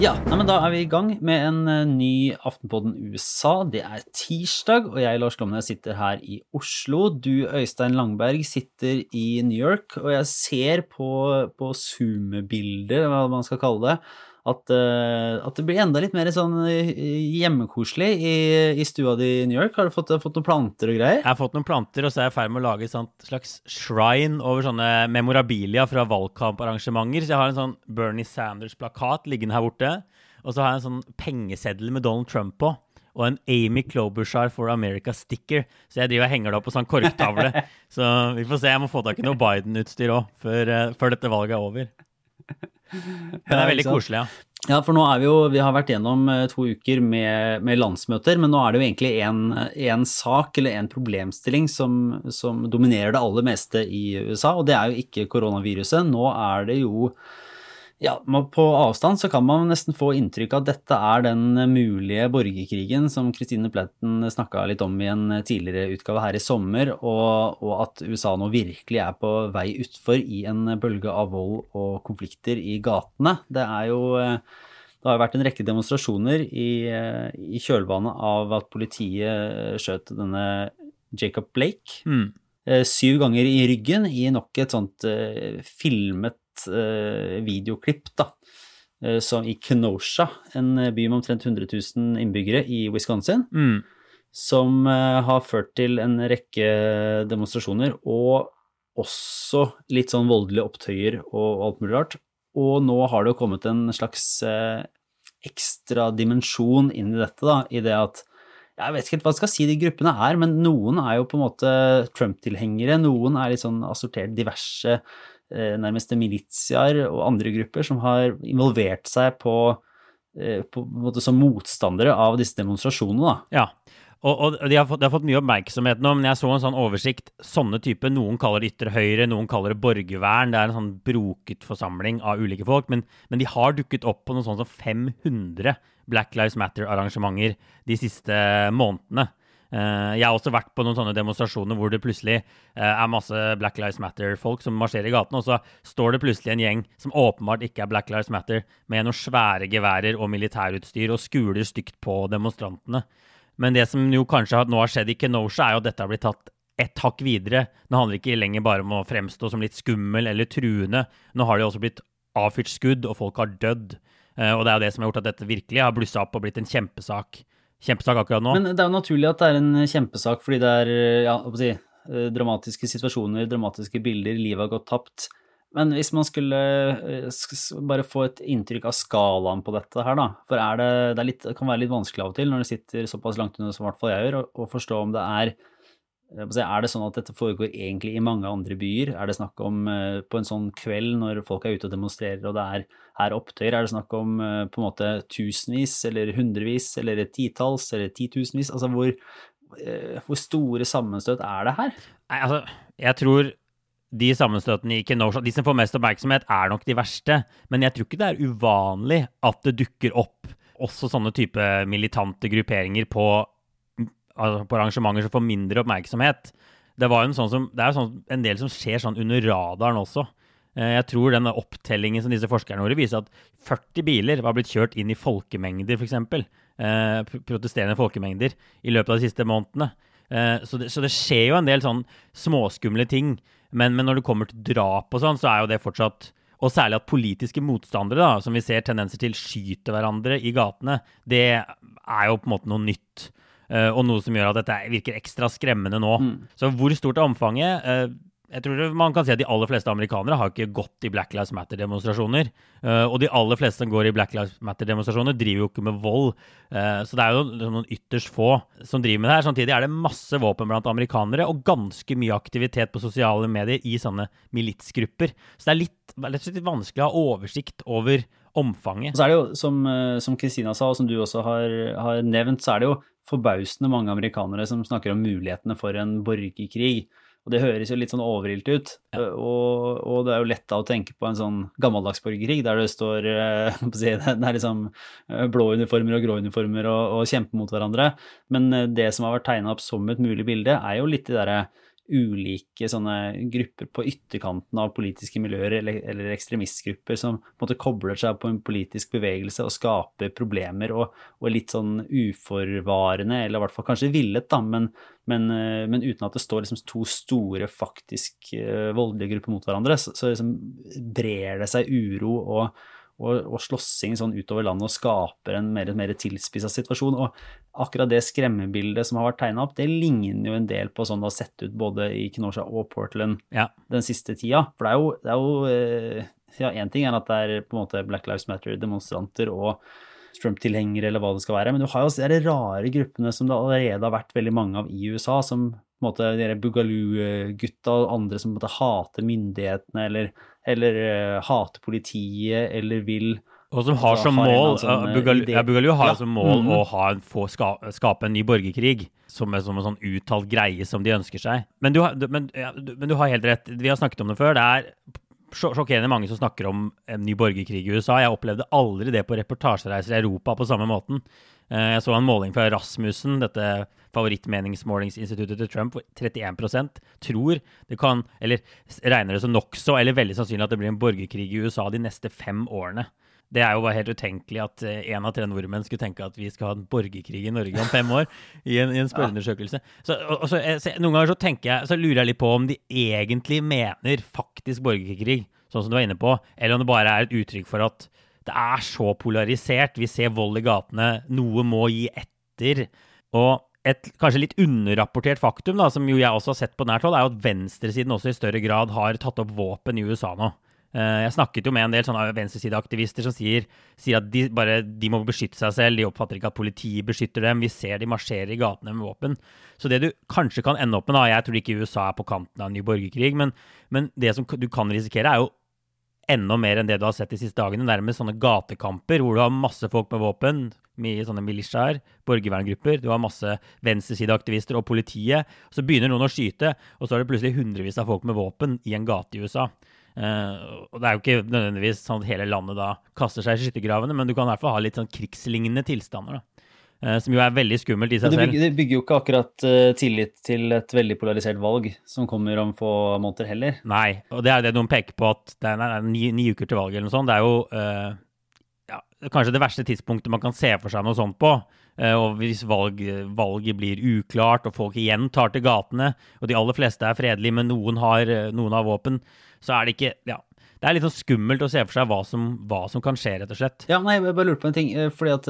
Ja, nei, men da er vi i gang med en eh, ny Aftenpodden USA. Det er tirsdag, og jeg, Lars Glomnes, sitter her i Oslo. Du, Øystein Langberg, sitter i New York, og jeg ser på, på Zoom-bilder, hva man skal kalle det, at, uh, at, det blir enda litt mer sånn eh, hjemmekoselig i, i, stua di i New York. Har du fått, fått, noen planter og greier? Jeg har fått noen planter, og så er jeg i ferd med å lage et slags shrine over sånne memorabilia fra valgkamparrangementer. Så jeg har en sånn Bernie Sanders-plakat liggende her borte. Og så har jeg en sånn pengeseddel med Donald Trump på. Og en Amy Klobuchar for America-sticker. Så jeg driver og henger det opp på sånn korktavle. så vi får se. Jeg må få tak i noe Biden-utstyr òg før, uh, før dette valget er over. Det er veldig koselig, ja. Ja, for nå er vi jo Vi har vært gjennom eh, to uker med, med landsmøter, men nå er det jo egentlig én sak eller en problemstilling som, som, dominerer det aller meste i USA, og det er jo ikke koronaviruset. Nå er det jo ja, På avstand så kan man nesten få inntrykk av at dette er den mulige borgerkrigen som Christine Pletten snakka litt om i en tidligere utgave her i sommer, og, og, at USA nå virkelig er på vei utfor i en bølge av vold og konflikter i gatene. Det er jo det har vært en rekke demonstrasjoner i, i kjølvannet av at politiet skjøt denne Jacob Blake. Mm. Syv ganger i ryggen i nok et sånt uh, filmet uh, videoklipp da, uh, som i Kenosha, en by med omtrent 100 000 innbyggere i Wisconsin, mm. som har ført til en rekke demonstrasjoner og også litt sånn voldelige opptøyer og alt mulig rart. Og nå har det jo kommet en slags ekstra dimensjon inn i dette, da, i det at jeg vet ikke hva jeg skal si de gruppene er, men noen er jo på en måte Trump-tilhengere, noen er litt sånn assortert diverse Eh, nærmeste militiaer og andre grupper som har involvert seg på, eh, på som motstandere av disse demonstrasjonene. Ja, og, og de, har fått, de, har fått, mye oppmerksomhet nå, men jeg så en sånn oversikt. Sånne type, Noen kaller det ytre høyre, noen kaller det borgervern. Det er en sånn broket forsamling av ulike folk. Men, men de har dukket opp på noe sånt som 500 Black Lives Matter-arrangementer de siste månedene. Eh, jeg har også vært på noen sånne demonstrasjoner hvor det plutselig eh, er masse Black Lives Matter-folk som marsjerer i gatene, og så står det plutselig en gjeng som åpenbart ikke er Black Lives Matter, med noen svære geværer og militærutstyr og skuler stygt på demonstrantene. Men det som jo kanskje nå har skjedd i Kenosha, er jo at dette har blitt tatt ett hakk videre. Nå handler det ikke lenger bare om å fremstå som litt skummel eller truende. Nå har det også blitt avfyrt skudd, og folk har dødd. Eh, og det er jo det som har gjort at dette virkelig har blussa opp og blitt en kjempesak kjempesak akkurat nå. Men det er jo naturlig at det er en kjempesak, fordi det er ja, si, eh, dramatiske situasjoner, dramatiske bilder, livet har gått tapt. Men hvis man skulle eh, bare få et inntrykk av skalaen på dette her, da. For det, det, litt, det kan være litt vanskelig av og til når det sitter såpass langt unna som i hvert fall jeg gjør, å forstå om det er er det sånn at dette foregår egentlig i mange andre byer? Er det snakk om eh, på en sånn kveld når folk er ute og demonstrerer og det er, er opptøyer, er det snakk om eh, på en måte tusenvis eller hundrevis eller titalls eller titusenvis? Altså hvor, eh, hvor store sammenstøt er det her? Nei, altså, jeg tror de sammenstøtene i Kenosha, de som får mest oppmerksomhet, er nok de verste. Men jeg tror ikke det er uvanlig at det dukker opp også sånne type militante grupperinger på altså på arrangementer som får mindre oppmerksomhet. Det, en sånn som, det er jo sånn, en del som skjer sånn under radaren også. Eh, jeg tror denne opptellingen som disse forskerne gjorde, viser at 40 biler var blitt kjørt inn i folkemengder, f.eks. Eh, protesterende folkemengder i løpet av de siste månedene. Eh, så, det, så, det, skjer jo en del sånn småskumle ting. Men, men, når det kommer til drap og sånn, så er jo det fortsatt Og særlig at politiske motstandere, da, som vi ser tendenser til, skyter hverandre i gatene, det er jo på en måte noe nytt. Uh, og noe som gjør at dette virker ekstra skremmende nå. Mm. Så hvor stort er omfanget? Uh, jeg tror man kan si at De aller fleste amerikanere har ikke gått i Black Lives Matter-demonstrasjoner. Uh, og de aller fleste som går i Black Lives Matter-demonstrasjoner, driver jo ikke med vold. så det er jo noen ytterst få som driver med det her. Samtidig er det masse våpen blant amerikanere og ganske mye aktivitet på sosiale medier i sånne militsgrupper. Så det er litt, litt vanskelig å ha oversikt over omfanget. Så er det jo, som Kristina sa, og som du også har, har nevnt, så er det jo forbausende mange amerikanere som snakker om mulighetene for en borgerkrig. Og det høres jo litt sånn overilt ut. Ja. Og, og, det er jo lett da å tenke på en sånn gammeldags borgerkrig der det står eh, det er liksom eh, blå uniformer og grå uniformer og, og kjemper mot hverandre. Men eh, det som har vært tegna opp som et mulig bilde, er jo litt de derre ulike sånne grupper på ytterkanten av politiske miljøer eller, eller, ekstremistgrupper som på en måte kobler seg på en politisk bevegelse og skaper problemer og, og litt sånn uforvarende, eller i hvert fall kanskje villet, da, men, men, eh, men uten at det står liksom to store faktisk uh, voldelige grupper mot hverandre, så, så liksom brer det seg uro og og, og slåssing sånn utover landet og skaper en mer, mer tilspissa situasjon. Og akkurat det skremmebildet som har vært tegna opp, det ligner jo en del på sånn det har sett ut både i Kenosha og Portland ja. den siste tida. For det er jo, det er jo eh, ja, én ting er at det er på en måte Black Lives Matter-demonstranter og Trump-tilhengere eller hva det skal være, men du har jo også de rare gruppene som det allerede har vært veldig mange av i USA, som på en måte de Bugaloo-gutta og andre som på en måte hater myndighetene eller eller uh, hater politiet, eller vil og som har som mål sånn, Bugaloo har ja. som mål mm -hmm. å ha, få, ska, skape en ny borgerkrig som, er, som en sånn uttalt greie som de ønsker seg. Men du, men, ja, men du har helt rett. Vi har snakket om det før. Det er sjokkerende mange som snakker om en ny borgerkrig i USA. Jeg opplevde aldri det på reportasjereiser i Europa på samme måten. Eh, jeg så en måling fra Rasmussen, dette favorittmeningsmålingsinstituttet til Trump, hvor 31% tror det kan, eller regner det som nokså eller veldig sannsynlig at det blir en borgerkrig i USA de neste fem årene. Det er jo bare helt utenkelig at én eh, av tre nordmenn skulle tenke at vi skal ha en borgerkrig i Norge om fem år, i en, i en spørreundersøkelse. Så, så, så, noen ganger så tenker jeg, så lurer jeg litt på om de egentlig mener faktisk borgerkrig, sånn som du var inne på, eller om det bare er et uttrykk for at det er så polarisert. Vi ser vold i gatene. Noe må gi etter. Og et kanskje litt underrapportert faktum, da, som jo jeg også har sett på nært hold, er jo at venstresiden også i større grad har tatt opp våpen i USA nå. Eh, jeg snakket jo med en del sånne venstresideaktivister som sier, sier at de, bare, de må beskytte seg selv. De oppfatter ikke at politiet beskytter dem. Vi ser de marsjerer i gatene med våpen. Så det du kanskje kan ende opp med, da, jeg tror ikke USA er på kanten av en ny borgerkrig, men, men det som du kan risikere, er jo enda mer enn det du har sett de siste dagene. Nærmest sånne gatekamper hvor du har masse folk med våpen, mye sånne militiaer, borgerverngrupper. Du har masse venstresideaktivister og politiet. Så begynner noen å skyte, og så er det plutselig hundrevis av folk med våpen i en gate i USA. Uh, og Det er jo ikke nødvendigvis sånn at hele landet da kaster seg i skyttergravene, men du kan i hvert fall ha litt sånn krigslignende tilstander. da. Eh, som jo er veldig skummelt i seg selv. Det bygger jo ikke akkurat uh, tillit til et veldig polarisert valg som kommer om få måneder heller. Nei, og det er det noen peker på, at det er, ni, ni, uker til valget eller noe sånt. Det er jo kanskje det verste tidspunktet man kan se for seg noe sånt på. Uh, og hvis valg, valget blir uklart, og folk igjen tar til gatene, og de aller fleste er fredelige, men noen har, noen har våpen, så er det ikke Ja, det er litt sånn skummelt å se for seg hva som, hva som, kan skje, rett og slett. Ja, nei, jeg bare lurte på en ting. Eh, fordi at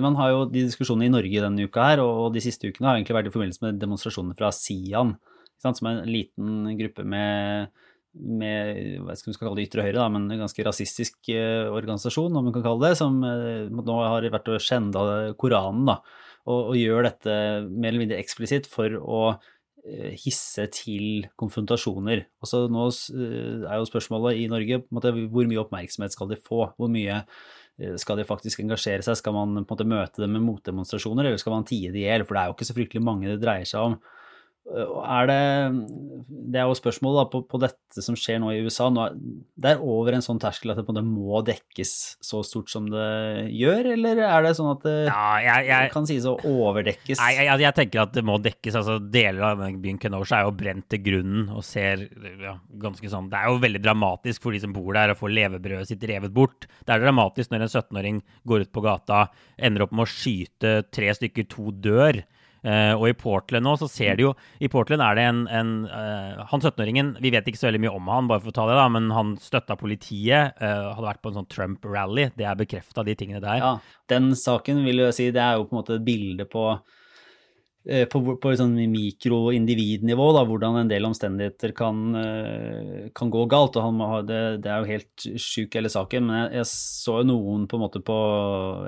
Man har jo de diskusjonene i Norge denne uka her, og de siste ukene har egentlig vært i forbindelse med demonstrasjoner fra Sian, som er en liten gruppe med, med hva skal vi kalle det ytre høyre, da, men en ganske rasistisk uh, organisasjon, om man kan kalle det, som uh, nå har vært og skjenda Koranen, da, og, og gjør dette mer eller mindre eksplisitt for å Eh, hisse til konfrontasjoner. Altså, nå eh, er jo spørsmålet i Norge måte, hvor mye oppmerksomhet skal de få? Hvor mye eh, skal de faktisk engasjere seg? Skal man på en måte, møte dem med motdemonstrasjoner, eller skal man tie det i hjel? For det er jo ikke så fryktelig mange det dreier seg om. Er det, det er jo spørsmålet på, på, dette som skjer nå i USA. Nå er, det er over en sånn terskel at det på en måte må dekkes så stort som det gjør, eller er det sånn at det ja, jeg, jeg, kan sies å overdekkes? Nei, jeg, jeg, tenker at det må dekkes. altså Deler av byen Kenosha er jo brent til grunnen og ser ja, ganske sånn Det er jo veldig dramatisk for de som bor der og får levebrødet sitt revet bort. Det er dramatisk når en 17-åring går ut på gata, ender opp med å skyte tre stykker, to dør. Uh, og i Portland nå så ser de jo I Portland er det en, en uh, Han 17-åringen Vi vet ikke så veldig mye om han, bare for å ta det da, men han støtta politiet. Uh, hadde vært på en sånn Trump-rally. Det er bekrefta, de tingene der. Ja, Den saken vil jeg si, det er jo på en måte et bilde på på, på et sånn mikroindividnivå, da, hvordan en del omstendigheter kan, eh, kan gå galt. og ha, det, det, er jo helt sjuk hele saken, men jeg, jeg, så jo noen på en måte på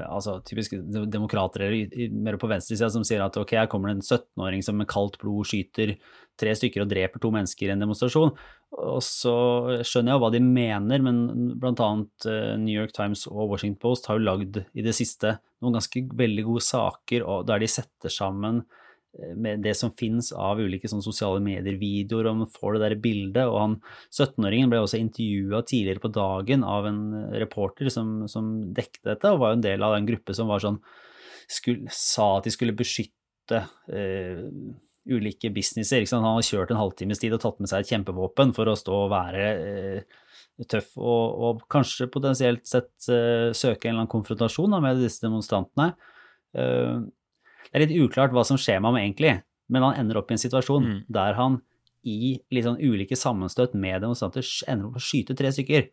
altså typisk demokrater eller mer på venstresida som sier at ok, her kommer det en 17-åring som med kaldt blod skyter tre stykker og dreper to mennesker i en demonstrasjon. Og så skjønner jeg jo hva de mener, men annet eh, New York Times og Washington Post har jo lagd i det siste noen ganske veldig gode saker der de setter sammen med det som finnes av ulike sosiale medier-videoer, og man får det der bildet. Og han 17-åringen ble også intervjua tidligere på dagen av en reporter som, som dekket dette, og var jo en del av den gruppe som sånn skulle, sa at de skulle beskytte eh, ulike businesser. Han har kjørt en halvtimes tid og tatt med seg et kjempevåpen for å stå og være eh, tøff og, og, kanskje potensielt sett eh, søke en eller annen konfrontasjon da, med disse demonstrantene. Uh, det er litt uklart hva som skjer med ham egentlig, men han ender opp i en situasjon mm. der han i sånn ulike sammenstøt med demonstranter ender opp å skyte tre stykker.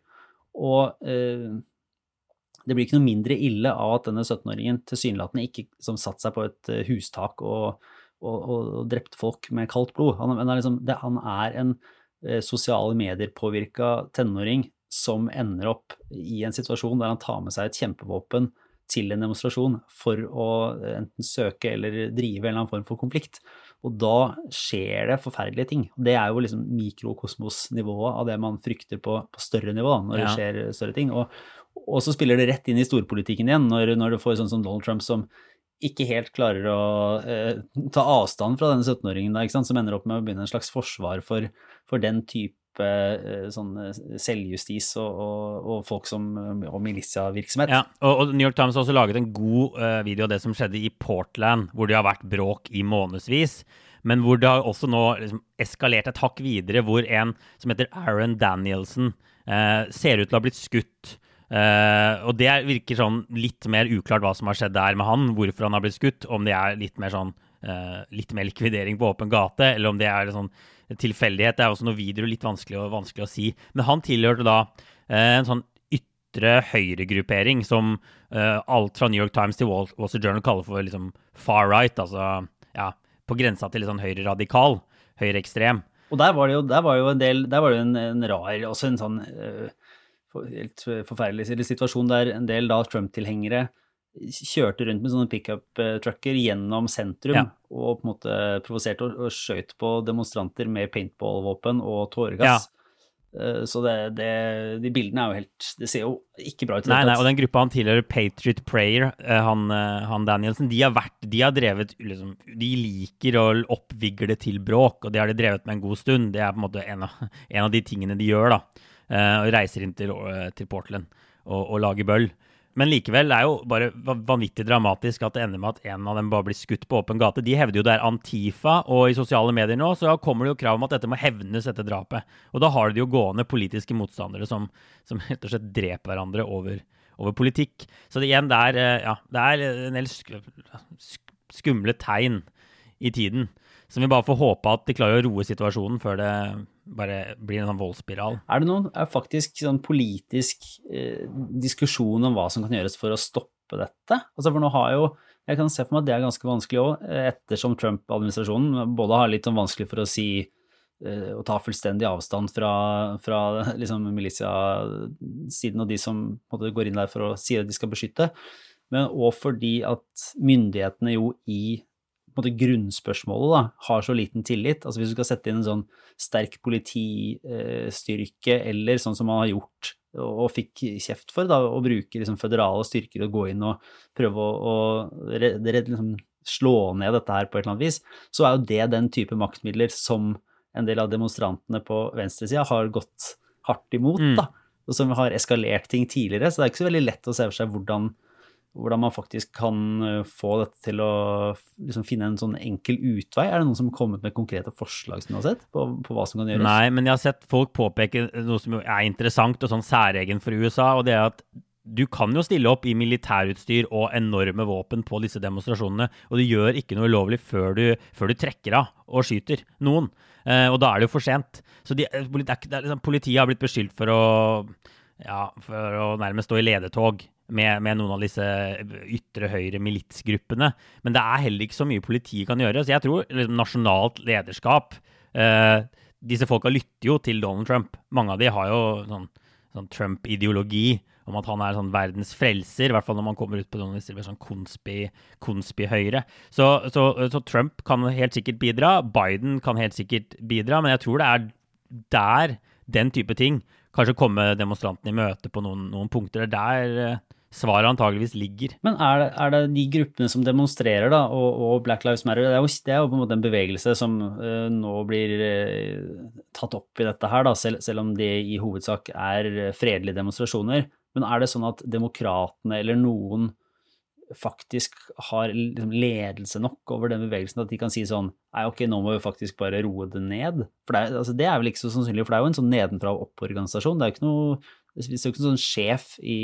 Og eh, det blir ikke noe mindre ille av at denne 17-åringen tilsynelatende ikke som satt seg på et hustak og, og, og, og drepte folk med kaldt blod. Han, er, liksom, det, han er en Eh, sosiale medier-påvirka tenåring som ender opp i en situasjon der han tar med seg et kjempevåpen til en demonstrasjon for å eh, enten søke eller drive en eller annen form for konflikt. Og da skjer det forferdelige ting. Det er jo liksom mikrokosmosnivået av det man frykter på, på større nivå, da, når ja. det skjer større ting. Og, og, så spiller det rett inn i storpolitikken igjen, når, når du får sånn som Donald Trump som ikke helt klarer å eh, ta avstand fra denne 17-åringen, som ender opp med å begynne en slags forsvar for, for den type eh, sånn eh, selvjustis og, og, og, folk som og militiavirksomhet. Ja, og, og, New York Times har også laget en god uh, video av det som skjedde i Portland, hvor det har vært bråk i månedsvis. Men hvor det har også nå liksom eskalert et hakk videre, hvor en som heter Aaron Danielson, uh, ser ut til å ha blitt skutt Uh, og det virker sånn litt mer uklart hva som har skjedd der med han, hvorfor han har blitt skutt. Om det er litt mer sånn litt mer likvidering på åpen gate, eller om det er sånn tilfeldighet. Det er også noe video litt vanskelig, vanskelig å si. Men han tilhørte da uh, en sånn ytre høyregruppering som alt fra New York Times til Wall, Street Journal kaller for liksom far right, altså ja, på grensa til litt sånn høyreradikal, høyreekstrem. Og der var det jo, var jo en del Der var det en, en rar, også en sånn helt forferdelig situasjon der en del da Trump-tilhengere kjørte rundt med sånne pickup-trucker gjennom sentrum ja. og på en måte provoserte og, og skjøt på demonstranter med paintball-våpen og tåregass. Ja. Eh, så det, det, de bildene er jo helt Det ser jo ikke bra ut. Nei, nei, og den gruppa han tilhører, Patriot Prayer, eh, han, eh, han Danielsen, de har, vært, de har drevet liksom, De liker å oppvigle til bråk, og det har de drevet med en god stund. Det er på en måte en av, en av de tingene de gjør, da. Eh, og reiser inn til, eh, til Portland og, og, lager bøll. Men likevel er jo bare vanvittig dramatisk at det ender med at en av dem bare blir skutt på åpen gate. De hevder jo det er Antifa, og i sosiale medier nå så kommer det jo krav om at dette må hevnes etter drapet. Og da har du jo gående politiske motstandere som, som rett og slett dreper hverandre over, over politikk. Så det, igjen, det er, eh, ja, det er en del skumle tegn i tiden. Så vi bare får håpe at de klarer å roe situasjonen før det bare blir en sånn voldsspiral. Er det noen er faktisk sånn politisk eh, diskusjon om hva som kan gjøres for å stoppe dette? Altså for nå har jo Jeg kan se for meg at det er ganske vanskelig òg, ettersom Trump-administrasjonen både har litt sånn vanskelig for å si eh, å ta fullstendig avstand fra, fra liksom militiasiden og de som måte, går inn der for å si at de skal beskytte, men òg fordi at myndighetene jo i måte, grunnspørsmålet da, har så liten tillit. Altså Hvis du skal sette inn en sånn sterk politistyrke, eller sånn som man har gjort og fikk kjeft for, da, å bruke liksom, føderale styrker og gå inn og prøve å, å redde, liksom, slå ned dette her på et eller annet vis, så er jo det den type maktmidler som en del av demonstrantene på venstresida har gått hardt imot, mm. da, og som har eskalert ting tidligere. Så det er ikke så veldig lett å se for seg hvordan hvordan man faktisk kan eh, få dette til å liksom finne en sånn enkel utvei. Er det noen som har kommet med konkrete forslag som du har sett, på, på, hva som kan gjøres? Nei, men jeg har sett folk påpeke noe som er interessant og sånn særegen for USA, og det er at du kan jo stille opp i militærutstyr og enorme våpen på disse demonstrasjonene, og du gjør ikke noe ulovlig før du, før du trekker av og skyter noen. Eh, og da er det jo for sent. Så de, det er, det er liksom, politiet har blitt beskyldt for å ja, for å nærmest stå i ledetog med, med, noen av disse ytre høyre militsgruppene. Men det er heller ikke så mye politiet kan gjøre. Så jeg tror liksom, nasjonalt lederskap eh, Disse folka lytter jo til Donald Trump. Mange av de har jo sånn, sånn Trump-ideologi om at han er sånn verdens frelser, i hvert fall når man kommer ut på noen av med sånn konspi, konspi-høyre. Så, så, så, Trump kan helt sikkert bidra, Biden kan helt sikkert bidra, men jeg tror det er der den type ting kanskje komme demonstrantene i møte på noen, noen punkter. Det er der eh, svaret antageligvis ligger. Men er det, er det, de gruppene som demonstrerer, da, og, og Black Lives Matter, det er, jo, det er, jo, på en måte en bevegelse som uh, nå blir uh, tatt opp i dette her, da, selv, selv, om det i hovedsak er fredelige demonstrasjoner. Men er det sånn at demokratene eller noen faktisk har liksom ledelse nok over den bevegelsen at de kan si sånn Nei, ok, nå må vi faktisk bare roe det ned. For det altså, det er vel ikke så sannsynlig, for det er jo en sånn nedenfra og opp-organisasjon. Det er jo ikke noe det er jo ikke noen sånn sjef i,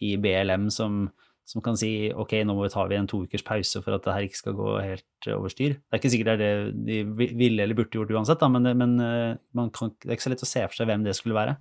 i BLM som, som, kan si ok, nå må vi ta en to ukers pause for at det her ikke skal gå helt over styr. Det er ikke sikkert det er det de ville eller burde gjort uansett, da, men, men kan, det er ikke så lett å se for seg hvem det skulle være.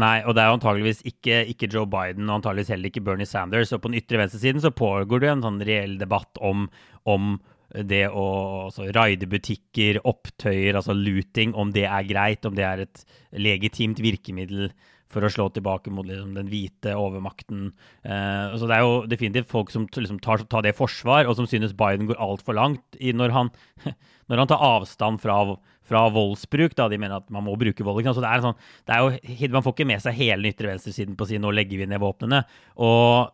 Nei, og det er antageligvis ikke, ikke, Joe Biden og antageligvis heller ikke Bernie Sanders. Og på den ytre venstresiden så pågår det en sånn reell debatt om, om det å altså, raide butikker, opptøyer, altså looting, om det er greit, om det er et legitimt virkemiddel for å slå tilbake mot liksom, den hvite overmakten. Eh, så Det er jo definitivt folk som liksom, tar, tar, det forsvar, og som synes Biden går altfor langt i når han, når han tar avstand fra, fra voldsbruk. Da, de mener at man må bruke vold. Så det er sånn, det er jo, Man får ikke med seg hele den ytre venstresiden på å si nå legger vi ned våpnene. Og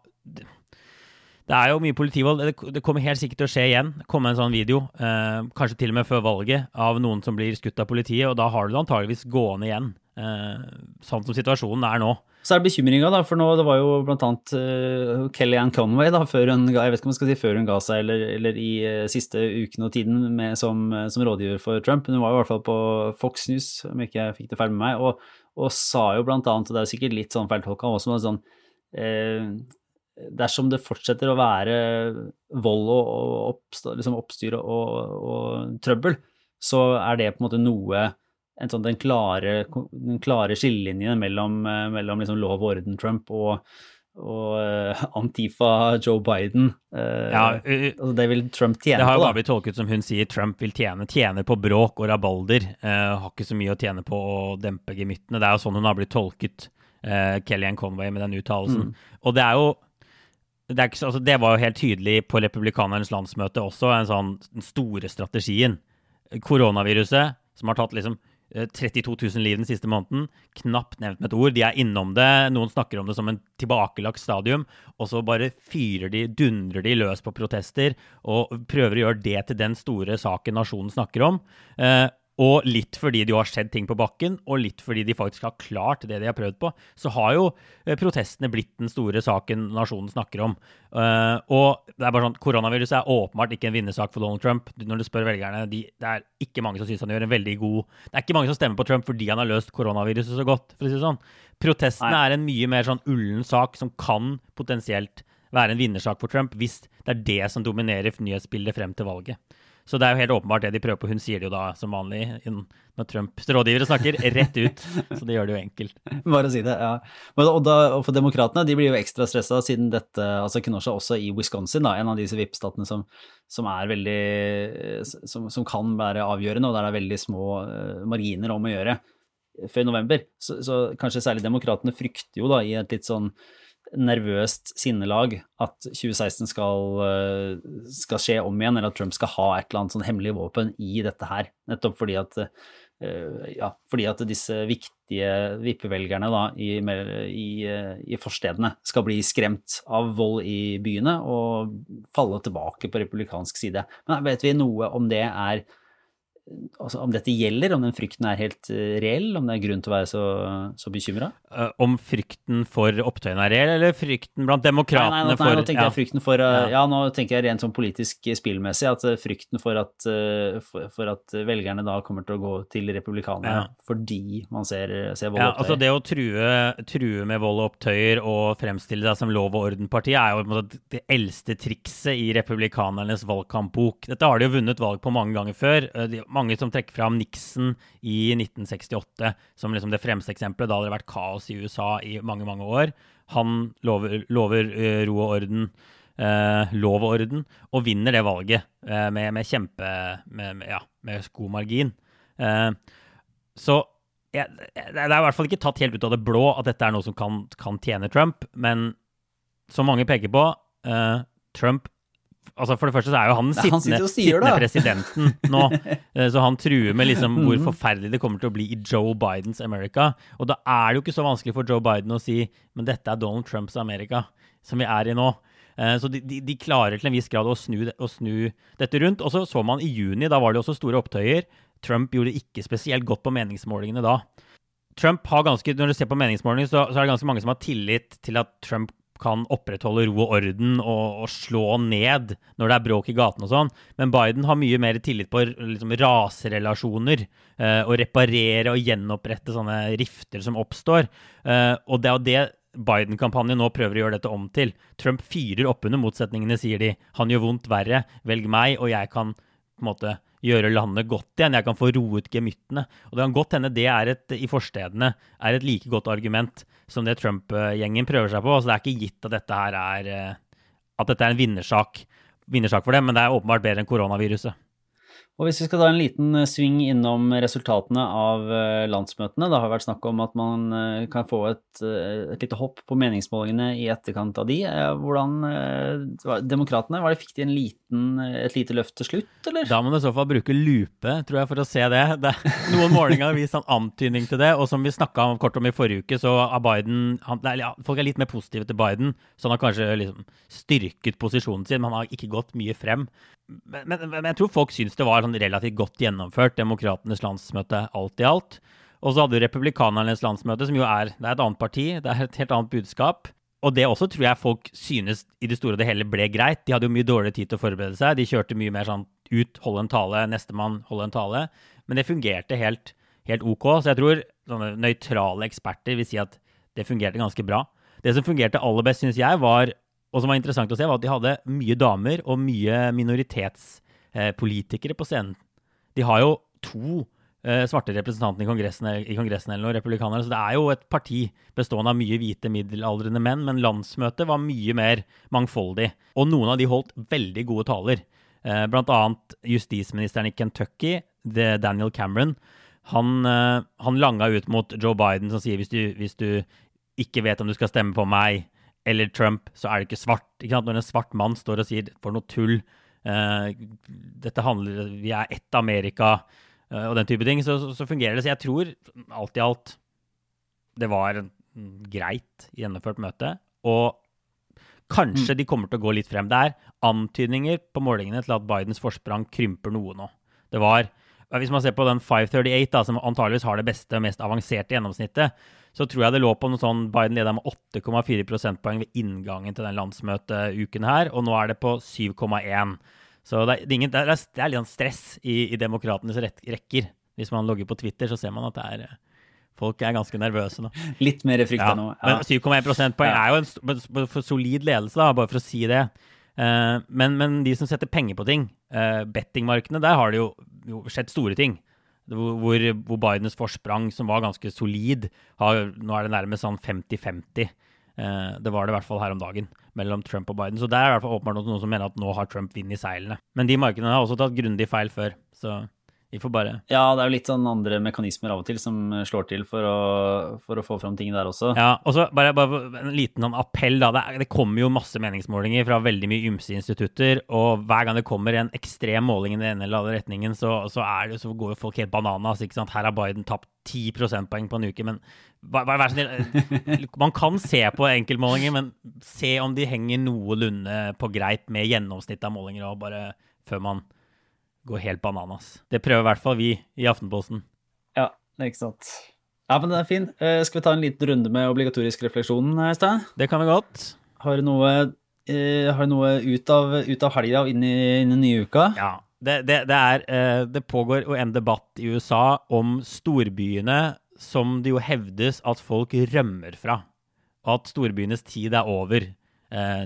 det er jo mye politivold. Det kommer helt sikkert til å skje igjen. komme en sånn video, eh, kanskje til og med før valget, av noen som blir skutt av politiet. Og da har du det antageligvis gående igjen. Eh, sånn som situasjonen er nå. Så er det bekymringa, da, for nå, det var jo blant annet uh, Kellyanne Conway da, før hun, jeg vet ikke om jeg skal si før hun ga seg, eller, eller i uh, siste uken og tiden med, som, som, rådgiver for Trump. Hun var jo i hvert fall på Fox News, om ikke jeg fikk det feil med meg, og, og, sa jo blant annet, og det er sikkert litt sånn feiltolka også, men sånn uh, Dersom det fortsetter å være vold og, og liksom oppstyr og, og trøbbel, så er det på en måte noe sånn, den klare, den klare skillelinjen mellom, eh, mellom liksom lov og orden-Trump og, og uh, Antifa Joe Biden. Uh, ja, uh, det vil Trump tjene på. Det har jo bare blitt tolket som hun sier Trump vil tjene. Tjener på bråk og rabalder. har ikke så mye å tjene på å dempe gemyttene. Det er jo sånn hun har blitt tolket, Kellyanne Conway, med den uttalelsen. Mm. Og det er jo det, ikke, altså, det, var jo helt tydelig på republikanernes landsmøte også, en sånn, den store strategien. Koronaviruset, som har tatt liksom 32 eh, 000 liv den siste måneden. Knapt nevnt med et ord. De er innom det. Noen snakker om det som en tilbakelagt stadium. Og så bare fyrer de, dundrer de løs på protester og prøver å gjøre det til den store saken nasjonen snakker om. Eh, og litt fordi det jo har skjedd ting på bakken, og litt fordi de faktisk har klart det de har prøvd på, så har jo eh, protestene blitt den store saken nasjonen snakker om. Uh, og det er bare sånn, Koronaviruset er åpenbart ikke en vinnersak for Donald Trump. Når du spør velgerne, de, Det er ikke mange som syns han gjør en veldig god Det er ikke mange som stemmer på Trump fordi han har løst koronaviruset så godt. for å si det sånn. Protestene Nei. er en mye mer sånn ullen sak som kan potensielt være en vinnersak for Trump hvis det er det som dominerer nyhetsbildet frem til valget. Så det er jo helt åpenbart det de prøver på. Hun sier det jo da som vanlig når Trumps rådgivere snakker, rett ut. Så det gjør det jo enkelt. Bare å si det, ja. Og, da, og for demokratene, de blir jo ekstra stressa siden dette altså Kenosha også i Wisconsin, da, en av disse VIP-statene som, som, er veldig som, som, kan være avgjørende, og der det er veldig små uh, marginer om å gjøre før november. Så, så kanskje særlig demokratene frykter jo da i et litt sånn nervøst sinnelag at 2016 skal, eh, skal, skje om igjen, eller at Trump skal ha et eller annet sånn hemmelig våpen i dette her. Nettopp fordi at, eh, ja, fordi at disse viktige vippevelgerne da, i, i, i, forstedene skal bli skremt av vold i byene og falle tilbake på republikansk side. Men vet vi noe om det er altså, om dette gjelder, om den frykten er helt uh, reell, om det er grunn til å være så, så bekymra? Uh, eh, om frykten for opptøyene er reell, eller frykten blant demokratene nei, nei, nei, for Nå tenker ja. jeg frykten for uh, ja. ja. nå tenker jeg rent sånn politisk spillmessig at frykten for at, for, for, at velgerne da kommer til å gå til republikanerne ja. fordi man ser, ser vold og opptøyer. Altså det å true, true, med vold og opptøyer og fremstille deg som lov og orden-parti er jo det eldste trikset i republikanernes valgkampbok. Dette har de jo vunnet valg på mange ganger før. De, mange som trekker fram Nixon i 1968 som liksom det fremste eksempelet. Da hadde det vært kaos i USA i mange, mange år. Han lover, lover uh, ro og orden, uh, lov og orden, og vinner det valget uh, med, med, kjempe med, med, ja, med god margin. så jeg, det er i hvert fall ikke tatt helt ut av det blå at dette er noe som kan, kan tjene Trump, men som mange peker på, Trump altså For det første så er jo han den sittende, han sittende presidenten nå. Eh, så han truer med liksom hvor mm. forferdelig det kommer til å bli i Joe Bidens America. Og da er det jo ikke så vanskelig for Joe Biden å si men dette er Donald Trumps Amerika, som vi er i nå. Eh, så de, de, de klarer til en viss grad å snu, å snu, dette rundt. Og så så man i juni, da var det også store opptøyer. Trump gjorde ikke spesielt godt på meningsmålingene da. Trump har ganske, Når du ser på meningsmålingene, så, så er det ganske mange som har tillit til at Trump kan opprettholde ro og orden og, og, slå ned når det er bråk i gatene og sånn. Men Biden har mye mer tillit på liksom, raserelasjoner. Eh, og reparere og gjenopprette sånne rifter som oppstår. Eh, og det er det Biden-kampanjen nå prøver å gjøre dette om til. Trump fyrer oppunder motsetningene, sier de. Han gjør vondt verre. Velg meg, og jeg kan på en måte gjøre landet godt igjen. Jeg kan få roet gemyttene. Og det kan godt hende det er et, i forstedene er et like godt argument som det Trump-gjengen prøver seg på. Altså, det er ikke gitt at dette her er, eh, at dette er en vinnersak, vinnersak for dem, men det er åpenbart bedre enn koronaviruset. Og hvis vi skal ta en liten eh, sving innom resultatene av eh, landsmøtene. Det har vært snakk om at man eh, kan få et, et lite hopp på meningsmålingene i etterkant av de. Hvordan Demokratene, var det fikk de en liten, et lite løft til slutt, eller? Da må du i så fall bruke lupe, tror jeg, for å se det. det noen målinger har vist en antydning til det. Og som vi snakka kort om i forrige uke, så er Biden han, ja, Folk er litt mer positive til Biden, så han har kanskje liksom styrket posisjonen sin, men han har ikke gått mye frem. Men, men, men jeg tror folk syns det var sånn relativt godt gjennomført, Demokratenes landsmøte alt i alt. Og så hadde du Republikanernes landsmøte, som jo er, det er et annet parti, det er et helt annet budskap. Og det også tror jeg folk synes i det store og det hele ble greit. De hadde jo mye dårligere tid til å forberede seg. De kjørte mye mer sånn ut, holde en tale, nestemann, holde en tale. Men det fungerte helt, helt OK. Så jeg tror sånne nøytrale eksperter vil si at det fungerte ganske bra. Det som fungerte aller best, synes jeg, var, og som var interessant å se, var at de hadde mye damer og mye minoritets politikere på scenen. De har jo to eh, svarte representanter i Kongressen, i kongressen eller noe, republikanere, så det er jo et parti bestående av mye hvite middelaldrende menn, men landsmøtet var mye mer mangfoldig. Og noen av de holdt veldig gode taler. Eh, blant annet justisministeren i Kentucky, Daniel Cameron. Han, han langa ut mot Joe Biden, som sier hvis du, hvis du ikke vet om du skal stemme på meg eller Trump, så er det ikke svart. Ikke Når en svart mann står og sier for noe tull, dette handler Vi er ett Amerika uh, og den type ting. Så, så, så, fungerer det. Så jeg tror alt i alt det var greit gjennomført møte. Og kanskje mm. de kommer til å gå litt frem. Det er antydninger på målingene til at Bidens forsprang krymper noe nå. Det var Hvis man ser på den 538, da, som antageligvis har det beste og mest avanserte gjennomsnittet, så tror jeg det lå på noe sånn Biden leda med 8,4 prosentpoeng ved inngangen til den landsmøteuken her, og nå er det på 7,1. Så det er, ingen, det, er, det er, litt sånn stress i, i demokratenes rekker. Hvis man logger på Twitter, så ser man at det er Folk er ganske nervøse nå. Litt mer frykta ja, nå. Ja. Men 7,1 prosentpoeng ja. er jo en solid ledelse, da, bare for å si det. Uh, men, men, de som setter penger på ting, uh, bettingmarkedene, der har det jo, jo, skjedd store ting. Hvor, hvor, Bidens forsprang, som var ganske solid, har, nå er det nærmest sånn 50-50. Uh, det var det i hvert fall her om dagen mellom Trump og Biden. Så det er i hvert fall åpenbart noen som mener at nå har Trump vind i seilene. Men de markedene har også tatt grundig feil før. så... Vi får bare Ja, det er jo litt sånn andre mekanismer av og til som slår til for å, for å få fram ting der også. Ja, og så bare, bare, en liten sånn appell, da. Det, det, kommer jo masse meningsmålinger fra veldig mye ymse institutter, og hver gang det kommer en ekstrem måling i den ene eller andre retningen, så, så, det, så går jo folk helt bananas. ikke sant? Her har Biden tapt 10 prosentpoeng på en uke, men vær snill eh, Man kan se på enkeltmålinger, men se om de henger noenlunde på greip med gjennomsnittet av målinger, og bare før man går helt bananas. Det prøver i hvert fall vi i Aftenposten. Ja, det ikke sant. Ja, men den er fin. Uh, skal vi ta en liten runde med obligatorisk refleksjon, Øystein? Det kan vi godt. Har du noe, uh, har du noe ut, av, ut av helga og inn i, inn i nye uka? Ja. Det, det, det, er, det pågår jo en debatt i USA om storbyene som det jo hevdes at folk rømmer fra. Og at storbyenes tid er over.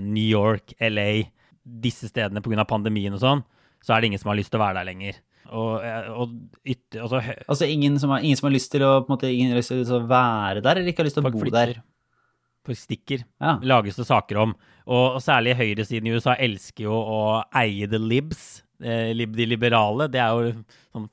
New York, LA, disse stedene pga. pandemien og sånn så er det ingen som har lyst til å være der lenger. Og, eh, og ytter, altså, altså ingen, som har, ingen, som har, lyst til å, måte, ingen lyst til å være der, eller ikke har lyst til å bo flytter. der? Folk stikker. Ja. Lages det saker om. Og, og særlig høyresiden i USA elsker jo å eie the libs. Eh, de liberale. Det er jo sånn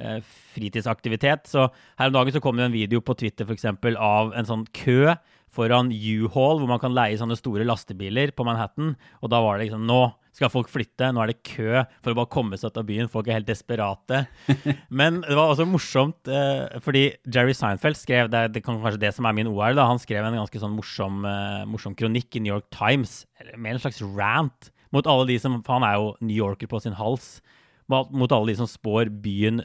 eh, fritidsaktivitet. Så her om dagen så kom det en video på Twitter for eksempel, av en sånn kø foran U-Haul, hvor man kan leie sånne store lastebiler på Manhattan. Og da var det liksom Nå skal folk flytte? Nå er det kø for å bare komme seg ut av byen. Folk er helt desperate. Men det var også morsomt, eh, fordi Jerry Seinfeld skrev det, kan kanskje det som er min OR, da, han skrev en ganske sånn morsom, eh, morsom kronikk i New York Times, med en slags rant mot alle de som For han er jo New Yorker på sin hals. Mot alle de som spår byen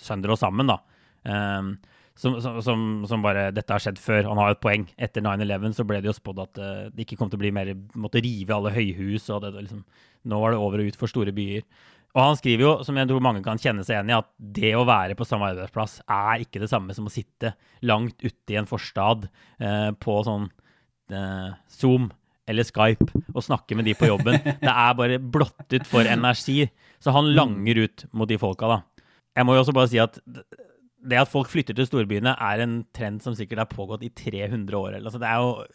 sønder og sammen, da. Um, som, som, som, bare Dette har skjedd før. Han har et poeng. Etter 9-11 så ble det jo spådd at uh, det ikke kom til å bli mer Måtte rive alle høyhus, og det, liksom, nå var det over og ut for store byer. Og han skriver jo, som jeg tror mange kan kjenne seg igjen i, at det å være på samme arbeidsplass er ikke det samme som å sitte langt ute i en forstad eh, på sånn eh, Zoom eller Skype og snakke med de på jobben. Det er bare blottet for energi. Så han langer ut mot de folka, da. Jeg må jo også bare si at det at folk flytter til storbyene, er en trend som sikkert har pågått i 300 år. Altså, det er jo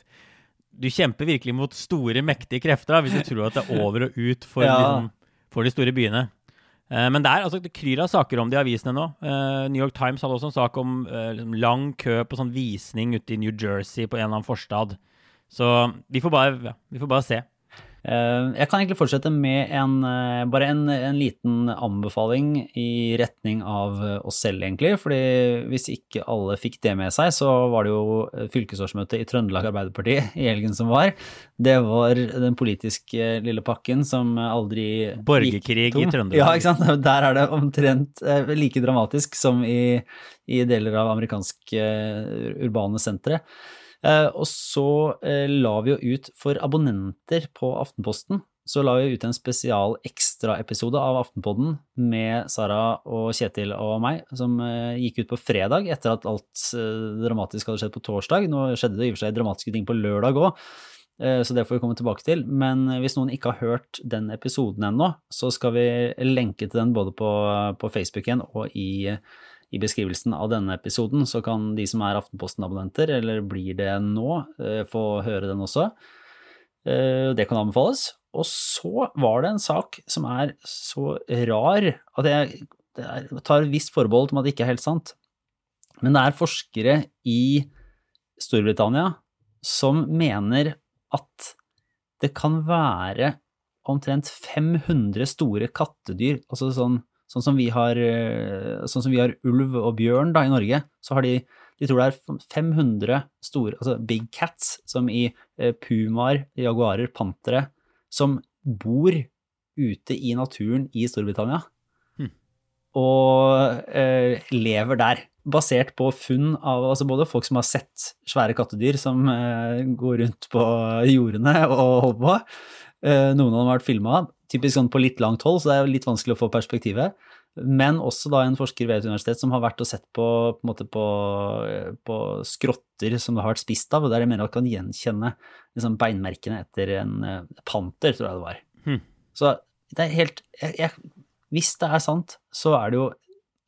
Du kjemper virkelig mot store, mektige krefter da, hvis du tror at det er over og ut for, ja. liksom, for de store byene. Uh, men det er altså, det kryr av saker om det i avisene nå. Uh, New York Times hadde også en sak om uh, lang kø på sånn visning ute i New Jersey på en eller annen forstad. Så vi får bare, ja, vi får bare se. Eh, jeg kan egentlig fortsette med en, eh, bare en, en, liten anbefaling i retning av oss selv, egentlig. fordi hvis ikke alle fikk det med seg, så var det jo fylkesårsmøte i Trøndelag Arbeiderparti i helgen som var. Det var den politiske lille pakken som aldri Borgerkrig i Trøndelag. Ja, ikke sant. Der er det omtrent eh, like dramatisk som i, i deler av amerikanske urbane sentre. Eh, og så eh, la vi jo ut for abonnenter på Aftenposten. Så la vi ut en spesial ekstraepisode av Aftenpodden med Sara og Kjetil og meg, som eh, gikk ut på fredag etter at alt dramatisk hadde skjedd på torsdag. Nå skjedde det i og for seg dramatiske ting på lørdag òg, så det får vi komme tilbake til. Men hvis noen ikke har hørt den episoden ennå, så skal vi lenke til den både på, på Facebook igjen og i i beskrivelsen av denne episoden, så kan de som er Aftenposten-abonnenter, eller blir det nå, eh, få høre den også. Eh, det kan anbefales. Og så var det en sak som er så rar at jeg, tar et visst forbehold om at det ikke er helt sant. Men det er forskere i Storbritannia som mener at det kan være omtrent 500 store kattedyr, altså sånn Sånn som vi har, eh, sånn som vi har ulv og bjørn da, i Norge, så har de de tror det er 500 store, altså big cats, som i eh, pumaer, jaguarer, pantere, som bor ute i naturen i Storbritannia. Hmm. Og eh, lever der. Basert på funn av altså både folk som har sett svære kattedyr som eh, går rundt på jordene og holder på. Eh, noen av dem har vært filma, typisk sånn på litt langt hold, så det er litt vanskelig å få perspektivet. Men også da en forsker ved et universitet som har vært og sett på, på, på, på skrotter som det har vært spist av, og der jeg mener at kan gjenkjenne liksom, beinmerkene etter en uh, panter, tror jeg det var. Hmm. Så det er helt jeg, jeg, Hvis det er sant, så er det jo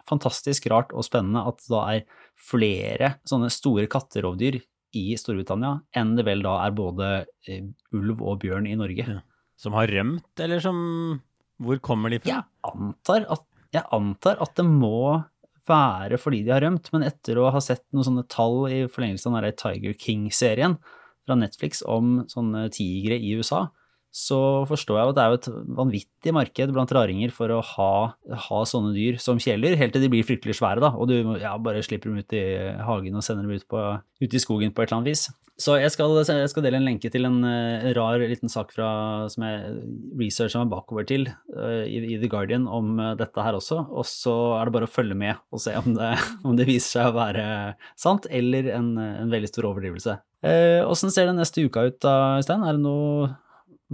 fantastisk rart og spennende at det da er flere sånne store katterovdyr i Storbritannia enn det vel da er både uh, ulv og bjørn i Norge. Ja. Som har rømt, eller som Hvor kommer de fra? Jeg antar at, jeg antar at det må være fordi de har rømt, men etter å ha sett noen sånne tall i forlengelse av den Tiger King-serien fra Netflix om sånne tigre i USA, så forstår jeg at det er jo et vanvittig marked blant raringer for å ha, ha sånne dyr som kjæledyr, helt til de blir fryktelig svære, da, og du ja, bare slipper dem ut i hagen og sender dem ut, på, ut i skogen på et eller annet vis. Så jeg skal, jeg skal dele en lenke til en en rar liten sak fra, som jeg researcha meg bakover til uh, i, i, The Guardian om uh, dette her også, og så er det bare å følge med og se om det, om det viser seg å være sant eller en, en veldig stor overdrivelse. Åssen ser det neste uka ut da, Øystein? Er det noe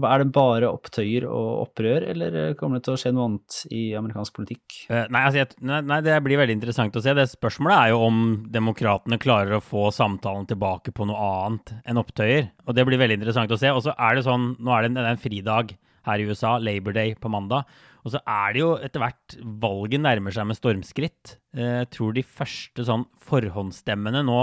er det bare opptøyer og opprør, eller kommer det til å skje noe annet i amerikansk politikk? Uh, nei, altså, nei, det blir veldig interessant å se. Det Spørsmålet er jo om demokratene klarer å få samtalen tilbake på noe annet enn opptøyer. Og det blir veldig interessant å se. Og så er det sånn, nå er det en, en fridag her i USA, Labor Day på mandag. Og så er det jo etter hvert Valget nærmer seg med stormskritt. Jeg tror de første sånn forhåndsstemmene nå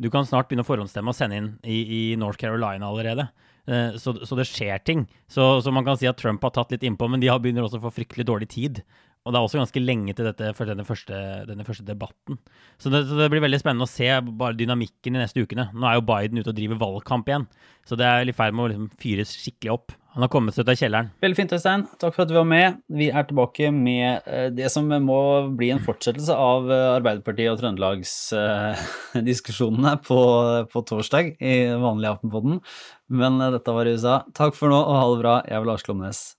Du kan snart begynne å forhåndsstemme og sende inn i, i North Carolina allerede. Eh, så, så, det skjer ting. Så, så, man kan si at Trump har tatt litt innpå, men de begynner også å få fryktelig dårlig tid. Og det er også ganske lenge til dette, denne første, denne første debatten. Så det, så det, blir veldig spennende å se bare dynamikken i neste ukene. Nå er jo Biden ute og driver valgkamp igjen, så det er i ferd med å liksom fyres skikkelig opp. Han har kommet seg ut av kjelleren. Veldig fint, Øystein. Takk for at du var med. Vi er tilbake med eh, det som må bli en fortsettelse av eh, Arbeiderpartiet og Trøndelags-diskusjonene på, på, torsdag i vanlig Aftenpodden. Men dette var i USA. Takk for nå, og ha det bra. Jeg er Lars Klomnes.